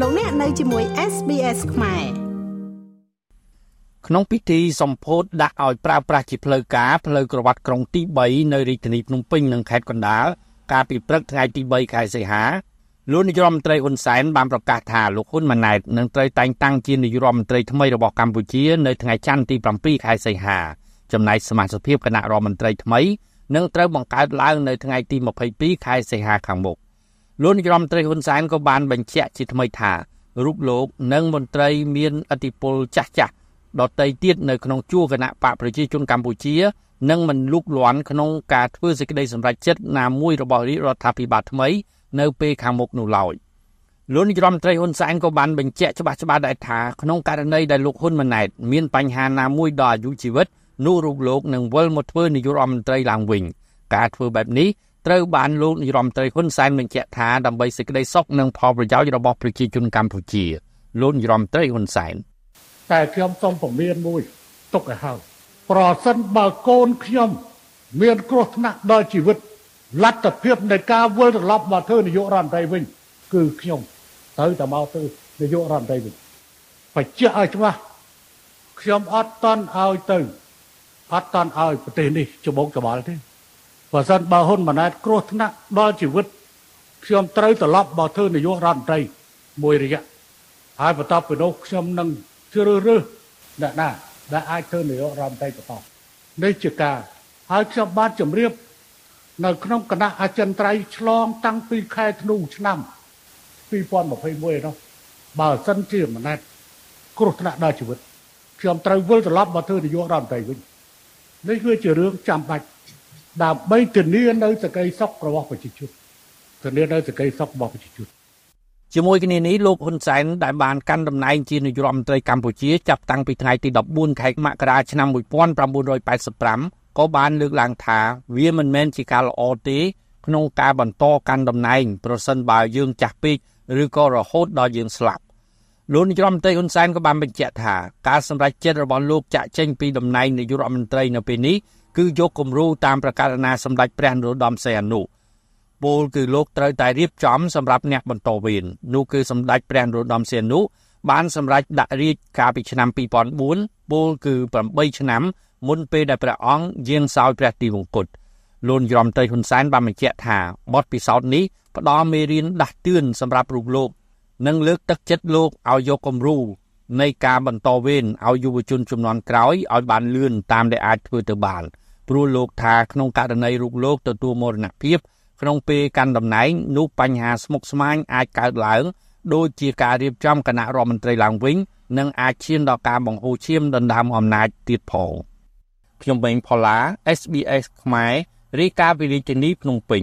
លោកអ្នកនៅជាមួយ SBS ខ្មែរក្នុងពិធីសម្ពោធដាក់ឲ្យប្រើប្រាស់ជាផ្លូវការផ្លូវក្រវ៉ាត់ក្រុងទី3នៅរាជធានីភ្នំពេញនិងខេត្តកណ្ដាលកាលពីព្រឹកថ្ងៃទី3ខែសីហាលោកនាយរដ្ឋមន្ត្រីហ៊ុនសែនបានប្រកាសថាលោកហ៊ុនម៉ាណែតនឹងត្រូវតែងតាំងជានាយរដ្ឋមន្ត្រីថ្មីរបស់កម្ពុជានៅថ្ងៃច័ន្ទទី7ខែសីហាចំណែកសមាជិកគណៈរដ្ឋមន្ត្រីថ្មីនឹងត្រូវបង្កើតឡើងនៅថ្ងៃទី22ខែសីហាខាងមុខ លោកនាយរដ្ឋមន្ត្រីហ៊ុនសែនក៏បានបញ្ជាក់ជាថ្មីថារូបលោកនិងមន្ត្រីមានអធិបុលចាស់ចាស់ដតីទៀតនៅក្នុងជួរគណៈបកប្រជាជនកម្ពុជានឹងមិនលូកលាន់ក្នុងការធ្វើសេចក្តីសម្រេចចិត្តណាមួយរបស់រាជរដ្ឋាភិបាលថ្មីនៅពេលខាងមុខនោះឡើយលោកនាយរដ្ឋមន្ត្រីហ៊ុនសែនក៏បានបញ្ជាក់ច្បាស់ច្បាស់ដែរថាក្នុងករណីដែលលោកហ៊ុនម៉ាណែតមានបញ្ហាណាមួយដល់អាយុជីវិតនោះរូបលោកនឹងវិលមកធ្វើនាយករដ្ឋមន្ត្រីឡើងវិញការធ្វើបែបនេះ ត្រូវបានលោកនាយរដ្ឋមន្ត្រីហ៊ុនសែនបញ្ជាក់ថាដើម្បីសេចក្តីសុខនិងផលប្រយោជន៍របស់ប្រជាជនកម្ពុជាលោកនាយរដ្ឋមន្ត្រីហ៊ុនសែនតែខ្ញុំសូមពមៀនមួយទុកឲ្យហើយប្រសិនបើកូនខ្ញុំ មានគ្រោះថ្នាក់ដល់ជីវិតលទ្ធភាពនៃការវិលត្រឡប់មកធ្វើនាយករដ្ឋមន្ត្រីវិញ គឺខ្ញុំត្រូវតែមកធ្វើនាយករដ្ឋមន្ត្រីវិញបញ្ជាក់ឲ្យច្បាស់ខ្ញុំអត់តន់ឲ្យទៅអត់តន់ឲ្យប្រទេសនេះច្បងច្បល់ទេ បើសិនបើហ៊ុនម៉ាណែតគ្រោះថ្នាក់ដល់ជីវិតខ្ញុំត្រូវត្រឡប់មកធ្វើនាយករដ្ឋមន្ត្រីមួយរយៈហើយបន្ទាប់ពីនោះខ្ញុំនឹងជ្រើសរើសអ្នកណាដែលអាចធ្វើនាយករដ្ឋមន្ត្រីបន្តនេះជាការហើយខ្ញុំបានជម្រាប នៅក្នុងគណៈអចិន្ត្រៃយ៍ឆ្លង តាំងពីខែធ្នូឆ្នាំ2021នោះបើសិនជាម៉ណែតគ្រោះថ្នាក់ដល់ជីវិតខ្ញុំត្រូវវិលត្រឡប់មកធ្វើនាយករដ្ឋមន្ត្រីវិញនេះគឺជារឿងចាំបាច់ ដើម្បីធានានៅសេចក្តីសុខរបស់ប្រជាជនធានានៅសេចក្តីសុខរបស់ប្រជាជនជាមួយគ្នានេះលោកហ៊ុនសែនដែលបានកាន់តំណែងជានាយករដ្ឋមន្ត្រីកម្ពុជាចាប់តាំងពីថ្ងៃទី14ខែមករាឆ្នាំ1985ក៏បានលើកឡើងថាវាមិនមែនជាការល្អទេក្នុងការបន្តកាន់តំណែងប្រសិនបើយើងចាស់ពេកឬក៏រហូតដល់យើងស្លាប់លោកនាយរដ្ឋមន្ត្រីហ៊ុនសែនក៏បានបញ្ជាក់ថាការសម្រេចចិត្តរបស់លោកចាក់ចេញពីតំណែងនាយករដ្ឋមន្ត្រីនៅពេលនេះ គឺយកគំរូតាមប្រកាសណាសម្ដេចព្រះនរោត្តមសីហនុពលគឺលោកត្រូវតែរៀបចំសម្រាប់អ្នកបន្តវេននោះគឺសម្ដេចព្រះនរោត្តមសីហនុបានសម្រេចដាក់រាជកាលពីឆ្នាំ2004ពលគឺ8ឆ្នាំមុនពេលដែលព្រះអង្គយាងសោយព្រះទីវង្គតលោកយមត្រីហ៊ុនសែនបានបញ្ជាក់ថាបទពិសោធន៍នេះផ្ដល់មេរៀនដាស់តឿនសម្រាប់រូបលោក និងលើកទឹកចិត្តលោកឲ្យយកគំរូនៃការបន្តវេនឲ្យយុវជនជំនាន់ក្រោយឲ្យបានលឿនតាមដែលអាចធ្វើទៅបាន ព្រោះលោកថាក្នុងករណីរូបលោកទទួលមរណភាពក្នុងពេលកាន់តំណែងនោះបញ្ហាស្មុគស្មាញអាចកើតឡើងដូចជាការរៀបចំគណៈរដ្ឋមន្ត្រីឡើងវិញនិងអាចឈានដល់ការបង្ហូរឈាមដណ្ដើមអំណាចទៀតផងខ្ញុំបេងផល្លា SBS ខ្មែររាយការណ៍ពីរាជធានីភ្នំពេញ